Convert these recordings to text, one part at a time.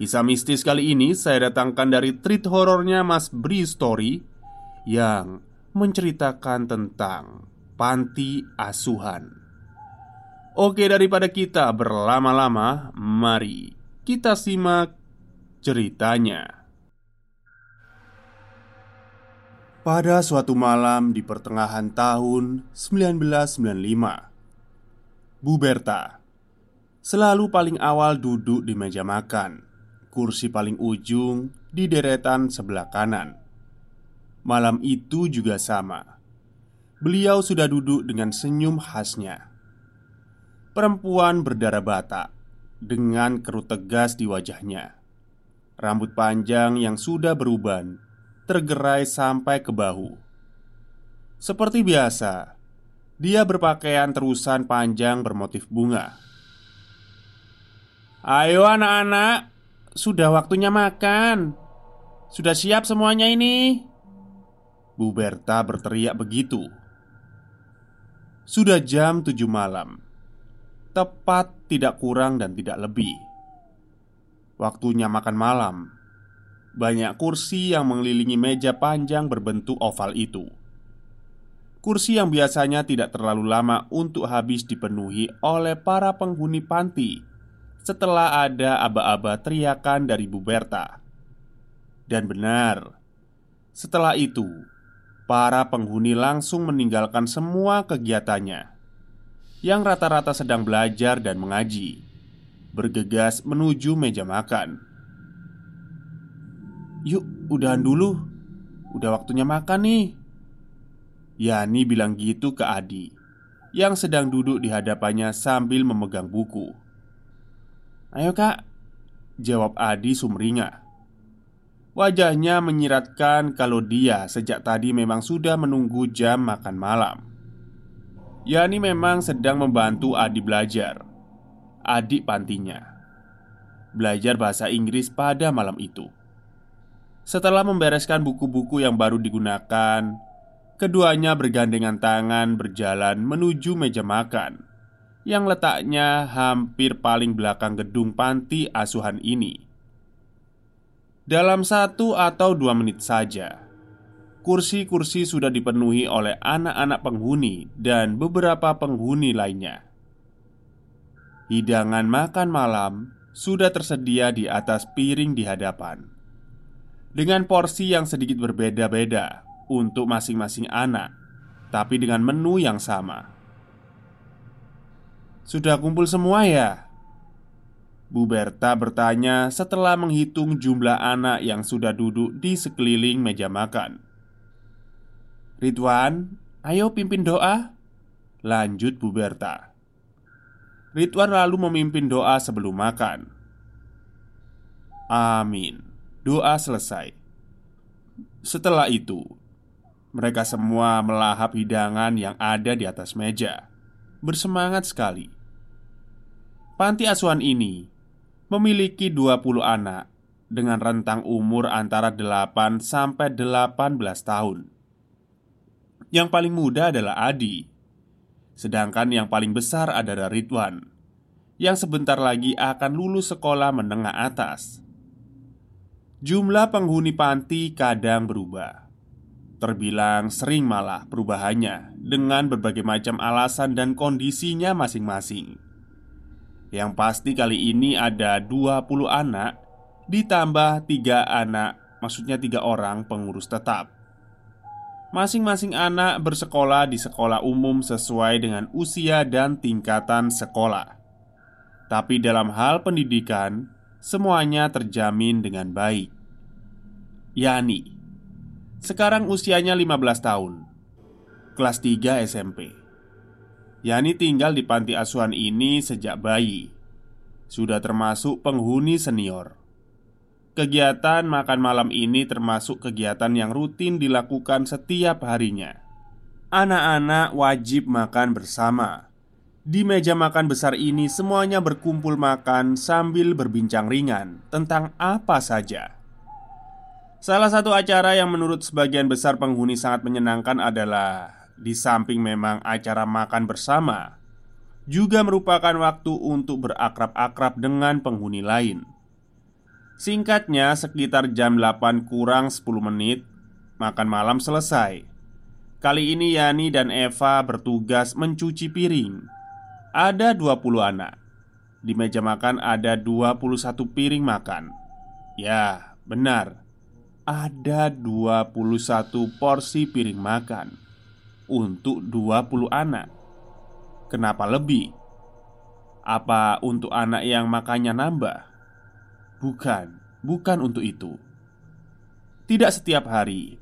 Kisah mistis kali ini saya datangkan dari treat horornya Mas Bri Story Yang menceritakan tentang panti asuhan. Oke daripada kita berlama-lama Mari kita simak ceritanya. Pada suatu malam di pertengahan tahun 1995 Bu Berta Selalu paling awal duduk di meja makan kursi paling ujung di deretan sebelah kanan. Malam itu juga sama. Beliau sudah duduk dengan senyum khasnya. Perempuan berdarah batak dengan kerut tegas di wajahnya. Rambut panjang yang sudah beruban tergerai sampai ke bahu. Seperti biasa, dia berpakaian terusan panjang bermotif bunga. Ayo anak-anak, sudah waktunya makan. Sudah siap semuanya ini? Bu Berta berteriak begitu. Sudah jam tujuh malam. Tepat tidak kurang dan tidak lebih. Waktunya makan malam. Banyak kursi yang mengelilingi meja panjang berbentuk oval itu. Kursi yang biasanya tidak terlalu lama untuk habis dipenuhi oleh para penghuni panti setelah ada aba-aba teriakan dari Bu Berta. Dan benar, setelah itu para penghuni langsung meninggalkan semua kegiatannya yang rata-rata sedang belajar dan mengaji, bergegas menuju meja makan. "Yuk, udahan dulu. Udah waktunya makan nih." Yani bilang gitu ke Adi yang sedang duduk di hadapannya sambil memegang buku. Ayo kak. Jawab Adi sumringah Wajahnya menyiratkan kalau dia sejak tadi memang sudah menunggu jam makan malam. Yani memang sedang membantu Adi belajar. Adik pantinya. Belajar bahasa Inggris pada malam itu. Setelah membereskan buku-buku yang baru digunakan Keduanya bergandengan tangan berjalan menuju meja makan yang letaknya hampir paling belakang gedung panti asuhan ini. Dalam satu atau dua menit saja, kursi-kursi sudah dipenuhi oleh anak-anak penghuni dan beberapa penghuni lainnya. Hidangan makan malam sudah tersedia di atas piring di hadapan, dengan porsi yang sedikit berbeda-beda untuk masing-masing anak, tapi dengan menu yang sama. Sudah kumpul semua ya? Bu Berta bertanya setelah menghitung jumlah anak yang sudah duduk di sekeliling meja makan. Ridwan, ayo pimpin doa. Lanjut Bu Berta. Ridwan lalu memimpin doa sebelum makan. Amin. Doa selesai. Setelah itu, Mereka semua melahap hidangan yang ada di atas meja Bersemangat sekali Panti asuhan ini memiliki 20 anak dengan rentang umur antara 8 sampai 18 tahun. Yang paling muda adalah Adi. Sedangkan yang paling besar adalah Ridwan Yang sebentar lagi akan lulus sekolah menengah atas Jumlah penghuni panti kadang berubah Terbilang sering malah perubahannya Dengan berbagai macam alasan dan kondisinya masing-masing yang pasti kali ini ada 20 anak Ditambah tiga anak Maksudnya tiga orang pengurus tetap. Masing-masing anak bersekolah di sekolah umum sesuai dengan usia dan tingkatan sekolah. Tapi dalam hal pendidikan Semuanya terjamin dengan baik. Yani Sekarang usianya 15 tahun Kelas 3 SMP Yani tinggal di panti asuhan ini sejak bayi. Sudah termasuk penghuni senior. Kegiatan makan malam ini termasuk kegiatan yang rutin dilakukan setiap harinya. Anak-anak wajib makan bersama. Di meja makan besar ini semuanya berkumpul makan sambil berbincang ringan Tentang apa saja. Salah satu acara yang menurut sebagian besar penghuni sangat menyenangkan adalah di samping memang acara makan bersama, juga merupakan waktu untuk berakrab-akrab dengan penghuni lain. Singkatnya, sekitar jam 8 kurang 10 menit, makan malam selesai. Kali ini Yani dan Eva bertugas mencuci piring. Ada 20 anak. Di meja makan ada 21 piring makan. Ya, benar. Ada 21 porsi piring makan untuk 20 anak Kenapa lebih? Apa untuk anak yang makannya nambah? Bukan, bukan untuk itu Tidak setiap hari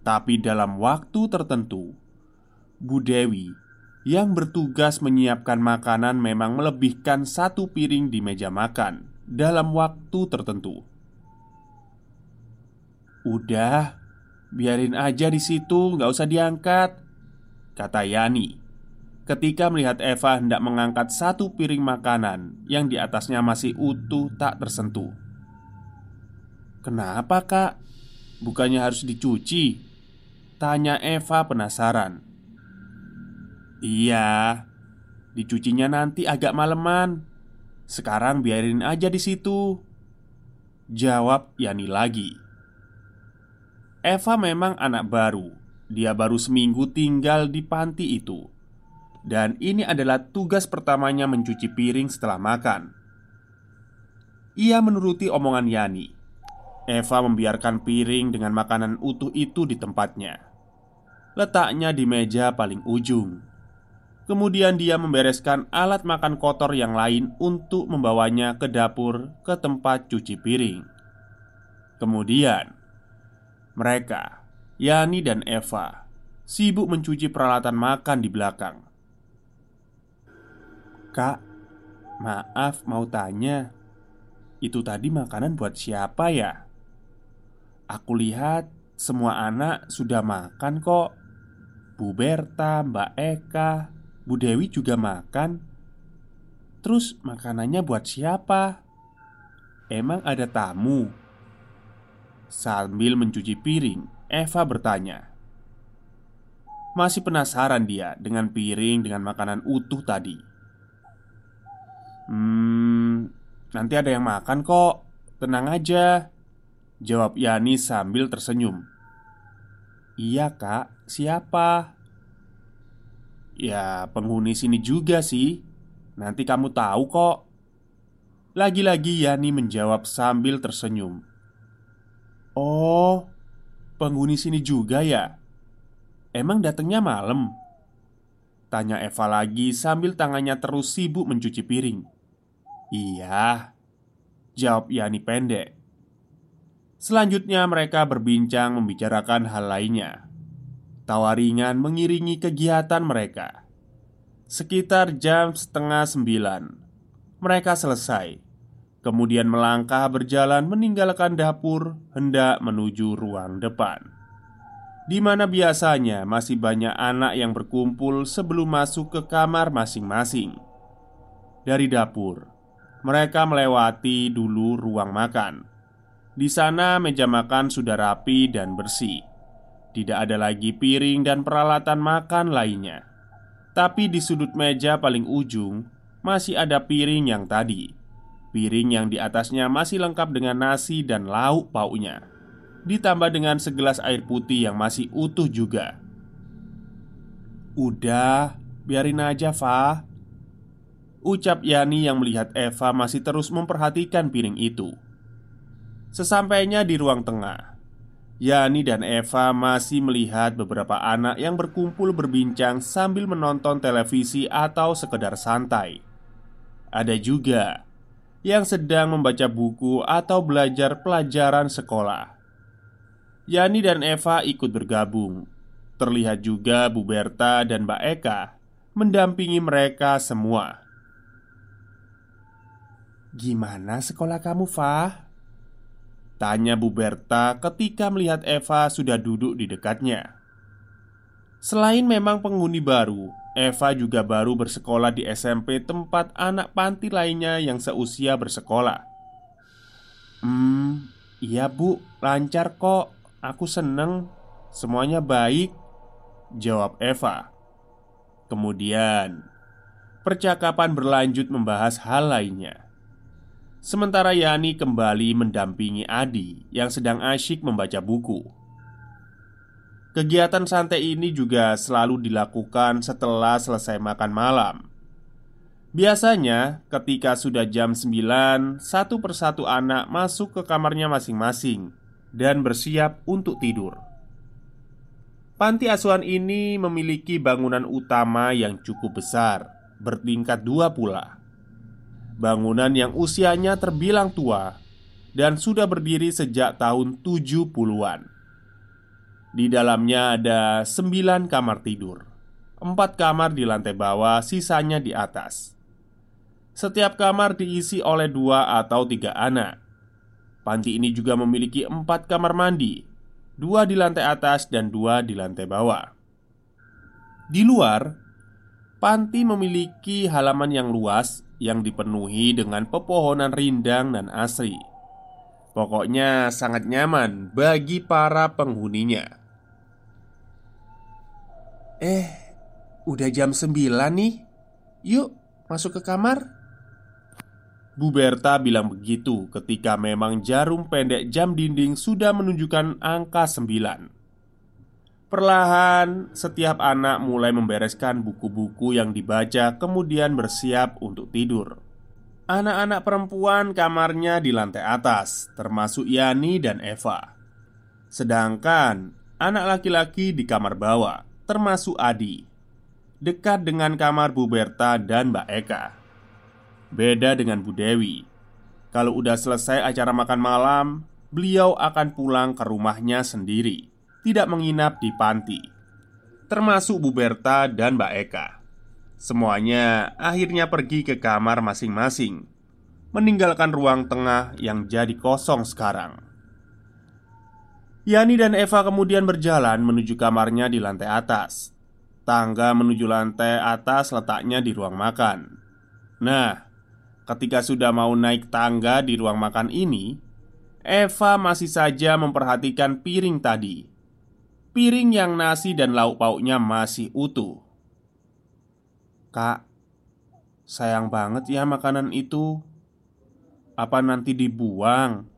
Tapi dalam waktu tertentu Bu Dewi yang bertugas menyiapkan makanan memang melebihkan satu piring di meja makan dalam waktu tertentu. Udah, biarin aja di situ, nggak usah diangkat kata Yani ketika melihat Eva hendak mengangkat satu piring makanan yang di atasnya masih utuh tak tersentuh. "Kenapa, Kak? Bukannya harus dicuci?" tanya Eva penasaran. "Iya, dicucinya nanti agak maleman. Sekarang biarin aja di situ." Jawab Yani lagi. Eva memang anak baru dia baru seminggu tinggal di panti itu. Dan ini adalah tugas pertamanya mencuci piring setelah makan. Ia menuruti omongan Yani. Eva membiarkan piring dengan makanan utuh itu di tempatnya. Letaknya di meja paling ujung. Kemudian dia membereskan alat makan kotor yang lain untuk membawanya ke dapur ke tempat cuci piring. Kemudian mereka Yani dan Eva sibuk mencuci peralatan makan di belakang. "Kak, maaf mau tanya, itu tadi makanan buat siapa ya?" Aku lihat semua anak sudah makan kok. Bu Berta, Mbak Eka, Bu Dewi juga makan. Terus makanannya buat siapa? Emang ada tamu? Sambil mencuci piring, Eva bertanya. Masih penasaran dia dengan piring dengan makanan utuh tadi. Hmm, nanti ada yang makan kok. Tenang aja. Jawab Yani sambil tersenyum. Iya kak, siapa? Ya penghuni sini juga sih Nanti kamu tahu kok Lagi-lagi Yani menjawab sambil tersenyum Oh Penghuni sini juga ya? Emang datangnya malam? Tanya Eva lagi sambil tangannya terus sibuk mencuci piring. Iya Jawab Yani pendek. Selanjutnya mereka berbincang membicarakan hal lainnya. Tawa ringan mengiringi kegiatan mereka. Sekitar jam setengah sembilan Mereka selesai Kemudian melangkah berjalan meninggalkan dapur Hendak menuju ruang depan di mana biasanya masih banyak anak yang berkumpul sebelum masuk ke kamar masing-masing. Dari dapur, mereka melewati dulu ruang makan. Di sana, meja makan sudah rapi dan bersih. Tidak ada lagi piring dan peralatan makan lainnya, tapi di sudut meja paling ujung masih ada piring yang tadi. Piring yang di atasnya masih lengkap dengan nasi dan lauk pauknya ditambah dengan segelas air putih yang masih utuh juga. "Udah, biarin aja, Fa." Ucap Yani yang melihat Eva masih terus memperhatikan piring itu. Sesampainya di ruang tengah, Yani dan Eva masih melihat beberapa anak yang berkumpul berbincang sambil menonton televisi atau sekedar santai. Ada juga yang sedang membaca buku atau belajar pelajaran sekolah. Yani dan Eva ikut bergabung. Terlihat juga Bu Berta dan Mbak Eka mendampingi mereka semua. "Gimana sekolah kamu, Fah?" Tanya Bu Berta ketika melihat Eva sudah duduk di dekatnya. Selain memang penghuni baru, Eva juga baru bersekolah di SMP tempat anak panti lainnya yang seusia bersekolah. "Hmm, iya bu, lancar kok," Aku seneng, semuanya baik," jawab Eva. Kemudian, percakapan berlanjut membahas hal lainnya. Sementara Yani kembali mendampingi Adi yang sedang asyik membaca buku. Kegiatan santai ini juga selalu dilakukan setelah selesai makan malam. Biasanya, ketika sudah jam 9, satu persatu anak masuk ke kamarnya masing-masing dan bersiap untuk tidur. Panti asuhan ini memiliki bangunan utama yang cukup besar, bertingkat dua pula. Bangunan yang usianya terbilang tua dan sudah berdiri sejak tahun 70-an. Di dalamnya ada sembilan kamar tidur, empat kamar di lantai bawah, sisanya di atas. Setiap kamar diisi oleh dua atau tiga anak. Panti ini juga memiliki empat kamar mandi Dua di lantai atas dan dua di lantai bawah. Di luar Panti memiliki halaman yang luas Yang dipenuhi dengan pepohonan rindang dan asri. Pokoknya sangat nyaman bagi para penghuninya Eh, udah jam 9 nih. Yuk, masuk ke kamar. Bu Berta bilang begitu ketika memang jarum pendek jam dinding sudah menunjukkan angka 9 Perlahan, setiap anak mulai membereskan buku-buku yang dibaca kemudian bersiap untuk tidur. Anak-anak perempuan kamarnya di lantai atas, termasuk Yani dan Eva. Sedangkan anak laki-laki di kamar bawah, termasuk Adi Dekat dengan kamar Bu Berta dan Mbak Eka. Beda dengan Bu Dewi. Kalau udah selesai acara makan malam Beliau akan pulang ke rumahnya sendiri Tidak menginap di panti. Termasuk Bu Berta dan Mbak Eka. Semuanya akhirnya pergi ke kamar masing-masing Meninggalkan ruang tengah yang jadi kosong sekarang Yani dan Eva kemudian berjalan menuju kamarnya di lantai atas Tangga menuju lantai atas letaknya di ruang makan Nah, Ketika sudah mau naik tangga di ruang makan ini, Eva masih saja memperhatikan piring tadi. Piring yang nasi dan lauk pauknya masih utuh. "Kak, sayang banget ya makanan itu. Apa nanti dibuang?"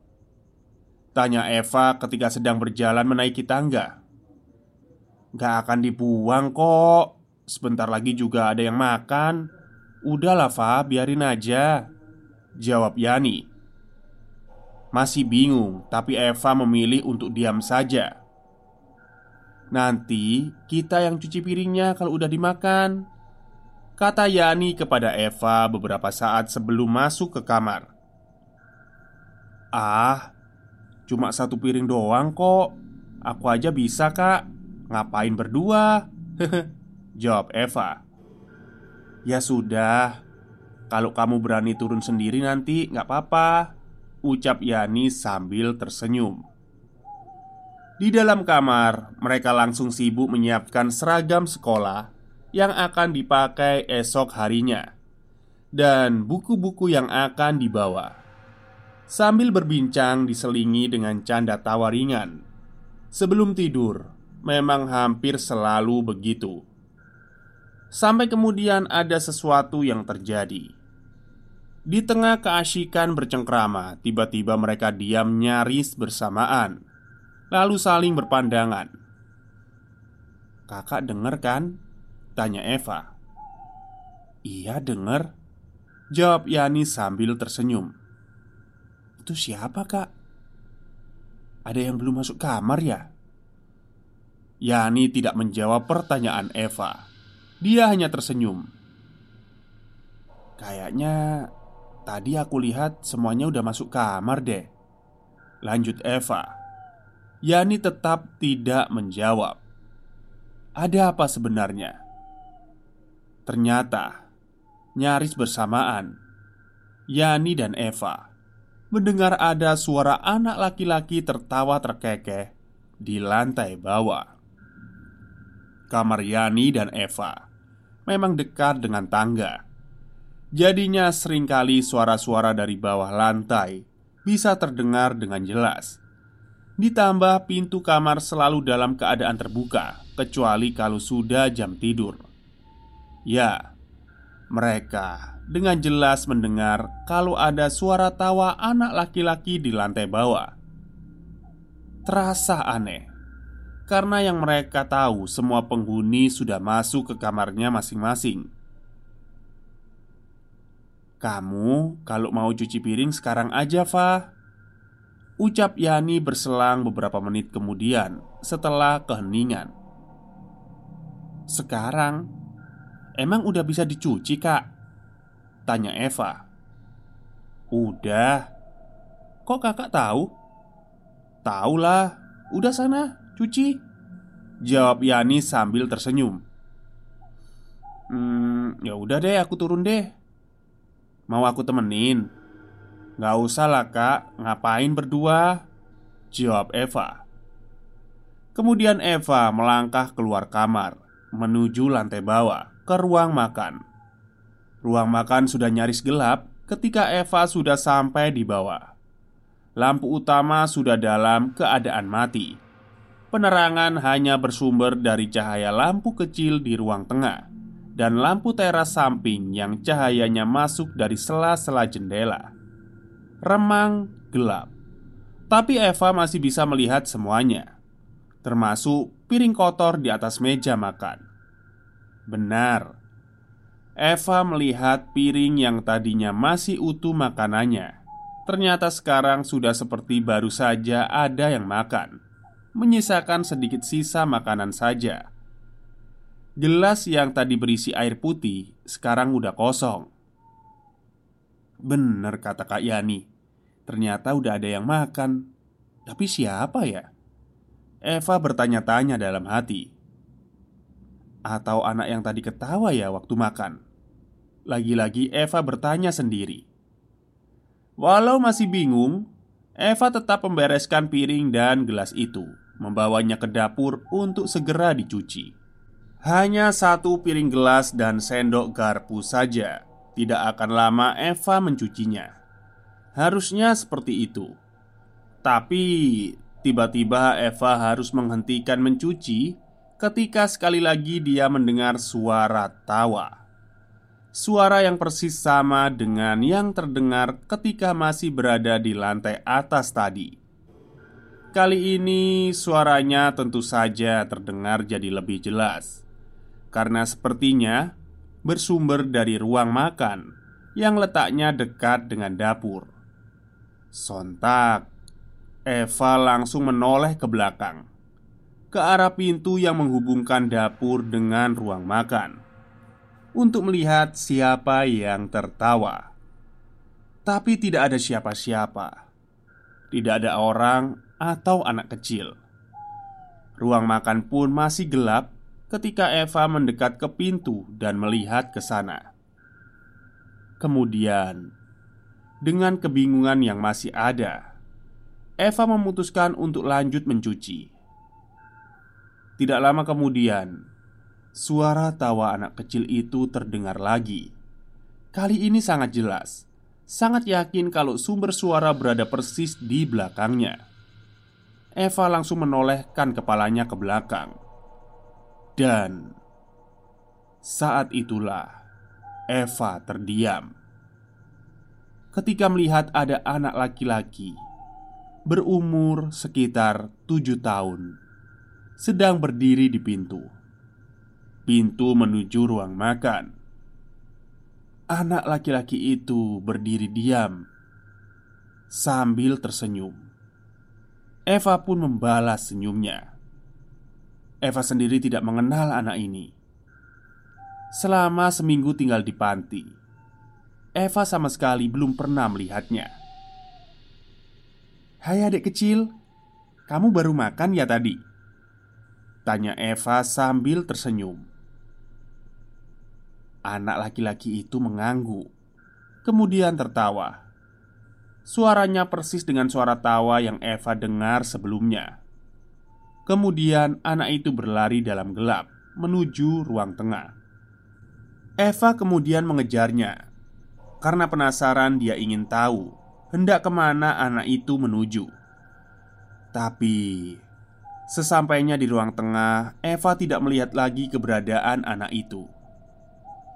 Tanya Eva ketika sedang berjalan menaiki tangga. "Gak akan dibuang kok. Sebentar lagi juga ada yang makan." Udahlah Fa, biarin aja Jawab Yani Masih bingung, tapi Eva memilih untuk diam saja Nanti kita yang cuci piringnya kalau udah dimakan Kata Yani kepada Eva beberapa saat sebelum masuk ke kamar Ah, cuma satu piring doang kok. Aku aja bisa kak. Ngapain berdua? Jawab Eva. Ya sudah. Kalau kamu berani turun sendiri nanti nggak apa-apa. Ucap Yani sambil tersenyum. Di dalam kamar, mereka langsung sibuk menyiapkan seragam sekolah yang akan dipakai esok harinya. Dan buku-buku yang akan dibawa. Sambil berbincang diselingi dengan canda tawa ringan. Sebelum tidur, memang hampir selalu begitu. Sampai kemudian ada sesuatu yang terjadi. Di tengah keasyikan bercengkrama, tiba-tiba mereka diam nyaris bersamaan, lalu saling berpandangan. "Kakak denger kan?" tanya Eva. "Iya, denger," jawab Yani sambil tersenyum. "Itu siapa, Kak? Ada yang belum masuk kamar ya?" Yani tidak menjawab pertanyaan Eva. Dia hanya tersenyum. Kayaknya Tadi aku lihat semuanya udah masuk kamar deh Lanjut Eva Yani tetap tidak menjawab Ada apa sebenarnya? Ternyata Nyaris bersamaan Yani dan Eva Mendengar ada suara anak laki-laki tertawa terkekeh Di lantai bawah. Kamar Yani dan Eva Memang dekat dengan tangga. Jadinya sering kali suara-suara dari bawah lantai bisa terdengar dengan jelas. Ditambah pintu kamar selalu dalam keadaan terbuka Kecuali kalau sudah jam tidur. Ya, mereka dengan jelas mendengar kalau ada suara tawa anak laki-laki di lantai bawah. Terasa aneh Karena yang mereka tahu semua penghuni sudah masuk ke kamarnya masing-masing. Kamu kalau mau cuci piring sekarang aja, Fa Ucap Yani berselang beberapa menit kemudian setelah keheningan. Sekarang Emang udah bisa dicuci, Kak? Tanya Eva. Udah. Kok kakak tahu? Tahu lah Udah sana, cuci. Jawab Yani sambil tersenyum. Hmm, ya udah deh, aku turun deh. Mau aku temenin? Gak usah lah kak, ngapain berdua? Jawab Eva. Kemudian Eva melangkah keluar kamar Menuju lantai bawah ke ruang makan Ruang makan sudah nyaris gelap ketika Eva sudah sampai di bawah Lampu utama sudah dalam keadaan mati Penerangan hanya bersumber dari cahaya lampu kecil di ruang tengah dan lampu teras samping yang cahayanya masuk dari sela-sela jendela. Remang gelap, tapi Eva masih bisa melihat semuanya, termasuk piring kotor di atas meja makan. Benar, Eva melihat piring yang tadinya masih utuh makanannya, ternyata sekarang sudah seperti baru saja ada yang makan, menyisakan sedikit sisa makanan saja Gelas yang tadi berisi air putih sekarang udah kosong. Bener kata Kak Yani. Ternyata udah ada yang makan. Tapi siapa ya? Eva bertanya-tanya dalam hati. Atau anak yang tadi ketawa ya waktu makan? Lagi-lagi Eva bertanya sendiri. Walau masih bingung, Eva tetap membereskan piring dan gelas itu, membawanya ke dapur untuk segera dicuci. Hanya satu piring gelas dan sendok garpu saja Tidak akan lama Eva mencucinya Harusnya seperti itu Tapi tiba-tiba Eva harus menghentikan mencuci Ketika sekali lagi dia mendengar suara tawa. Suara yang persis sama dengan yang terdengar ketika masih berada di lantai atas tadi. Kali ini suaranya tentu saja terdengar jadi lebih jelas. Karena sepertinya bersumber dari ruang makan yang letaknya dekat dengan dapur. Sontak, Eva langsung menoleh ke belakang, ke arah pintu yang menghubungkan dapur dengan ruang makan, untuk melihat siapa yang tertawa. Tapi tidak ada siapa-siapa, tidak ada orang atau anak kecil. Ruang makan pun masih gelap ketika Eva mendekat ke pintu dan melihat ke sana. Kemudian, dengan kebingungan yang masih ada, Eva memutuskan untuk lanjut mencuci. Tidak lama kemudian, suara tawa anak kecil itu terdengar lagi. Kali ini sangat jelas, sangat yakin kalau sumber suara berada persis di belakangnya. Eva langsung menolehkan kepalanya ke belakang, dan saat itulah Eva terdiam ketika melihat ada anak laki-laki berumur sekitar tujuh tahun sedang berdiri di pintu. Pintu menuju ruang makan. Anak laki-laki itu berdiri diam sambil tersenyum. Eva pun membalas senyumnya. Eva sendiri tidak mengenal anak ini. Selama seminggu tinggal di panti, Eva sama sekali belum pernah melihatnya. "Hai adik kecil, kamu baru makan ya tadi?" Tanya Eva sambil tersenyum. Anak laki-laki itu mengangguk, kemudian tertawa. Suaranya persis dengan suara tawa yang Eva dengar sebelumnya. Kemudian anak itu berlari dalam gelap menuju ruang tengah. Eva kemudian mengejarnya karena penasaran dia ingin tahu hendak ke mana anak itu menuju. Tapi sesampainya di ruang tengah, Eva tidak melihat lagi keberadaan anak itu.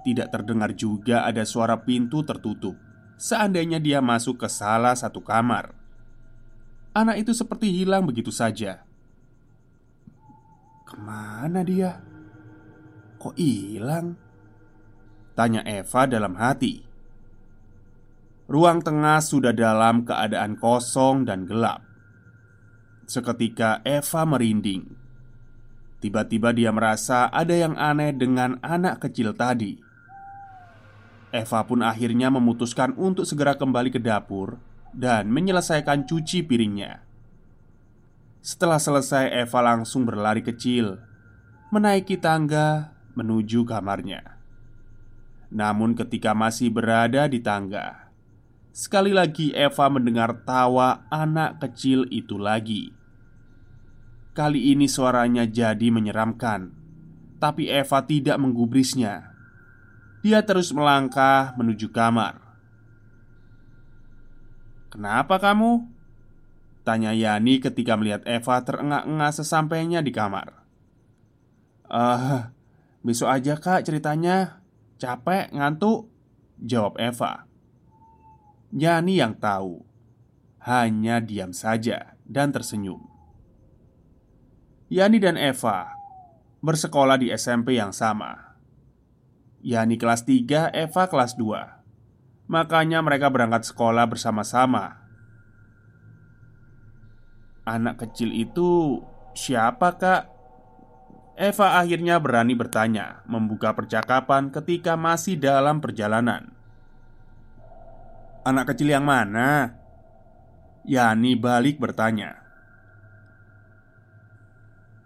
Tidak terdengar juga ada suara pintu tertutup. Seandainya dia masuk ke salah satu kamar, anak itu seperti hilang begitu saja. Ke mana dia? Kok hilang? Tanya Eva dalam hati. Ruang tengah sudah dalam keadaan kosong dan gelap. Seketika Eva merinding. Tiba-tiba dia merasa ada yang aneh dengan anak kecil tadi. Eva pun akhirnya memutuskan untuk segera kembali ke dapur dan menyelesaikan cuci piringnya. Setelah selesai, Eva langsung berlari kecil, menaiki tangga menuju kamarnya. Namun, ketika masih berada di tangga, sekali lagi Eva mendengar tawa anak kecil itu lagi. Kali ini suaranya jadi menyeramkan, tapi Eva tidak menggubrisnya. Dia terus melangkah menuju kamar. "Kenapa kamu?" Tanya Yani ketika melihat Eva terengah-engah sesampainya di kamar Eh, uh, besok aja kak ceritanya Capek, ngantuk Jawab Eva Yani yang tahu Hanya diam saja dan tersenyum Yani dan Eva Bersekolah di SMP yang sama. Yani kelas 3, Eva kelas 2 Makanya mereka berangkat sekolah bersama-sama. Anak kecil itu siapa kak? Eva akhirnya berani bertanya Membuka percakapan ketika masih dalam perjalanan. Anak kecil yang mana? Yani balik bertanya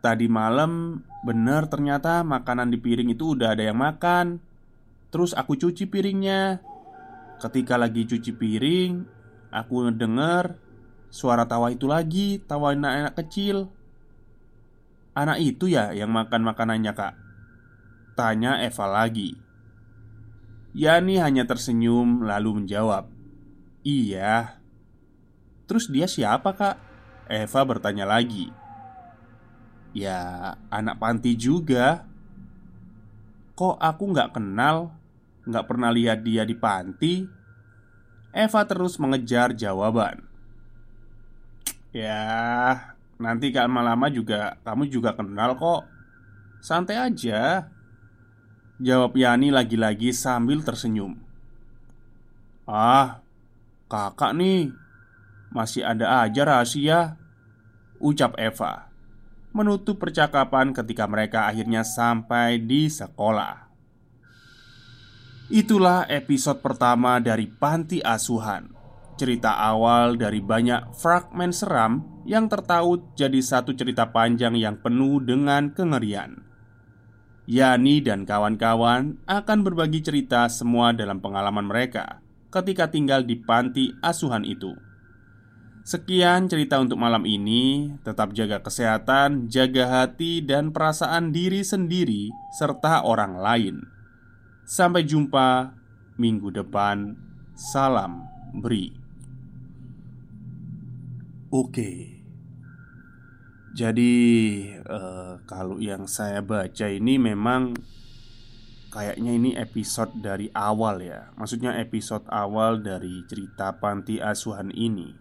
Tadi malam bener ternyata makanan di piring itu udah ada yang makan Terus aku cuci piringnya Ketika lagi cuci piring Aku ngedenger Suara tawa itu lagi, tawa anak-anak kecil. Anak itu ya yang makan makanannya, Kak. Tanya Eva lagi. Yani hanya tersenyum lalu menjawab, "Iya." Terus dia siapa, Kak? Eva bertanya lagi. Ya, anak panti juga. Kok aku nggak kenal, nggak pernah lihat dia di panti? Eva terus mengejar jawaban. Ya, nanti lama-lama juga kamu juga kenal kok. Santai aja. Jawab Yani lagi-lagi sambil tersenyum. Ah, kakak nih, masih ada aja rahasia. Ucap Eva Menutup percakapan ketika mereka akhirnya sampai di sekolah Itulah episode pertama dari Panti Asuhan cerita awal dari banyak fragmen seram yang tertaut jadi satu cerita panjang yang penuh dengan kengerian. Yani dan kawan-kawan akan berbagi cerita semua dalam pengalaman mereka ketika tinggal di panti asuhan itu. Sekian cerita untuk malam ini. Tetap jaga kesehatan, jaga hati, dan perasaan diri sendiri serta orang lain. Sampai jumpa minggu depan. Salam beri. Oke, jadi eh, kalau yang saya baca ini memang kayaknya ini episode dari awal ya. Maksudnya episode awal dari cerita panti asuhan ini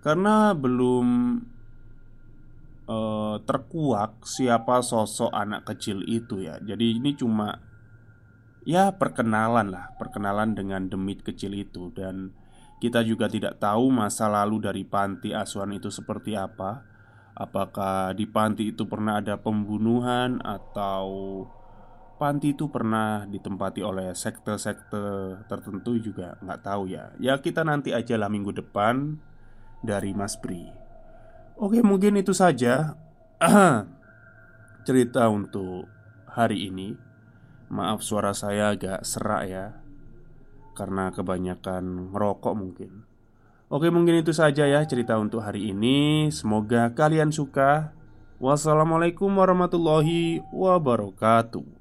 karena belum uh, terkuak siapa sosok anak kecil itu ya. Jadi ini cuma ya perkenalan lah, perkenalan dengan demit kecil itu dan kita juga tidak tahu masa lalu dari panti asuhan itu seperti apa. Apakah di panti itu pernah ada pembunuhan atau panti itu pernah ditempati oleh sekte-sekte tertentu juga nggak tahu ya. Ya kita nanti aja lah minggu depan dari Mas Bri. Oke, mungkin itu saja cerita untuk hari ini. Maaf suara saya agak serak ya Karena kebanyakan ngerokok mungkin Oke mungkin itu saja ya cerita untuk hari ini Semoga kalian suka Wassalamualaikum warahmatullahi wabarakatuh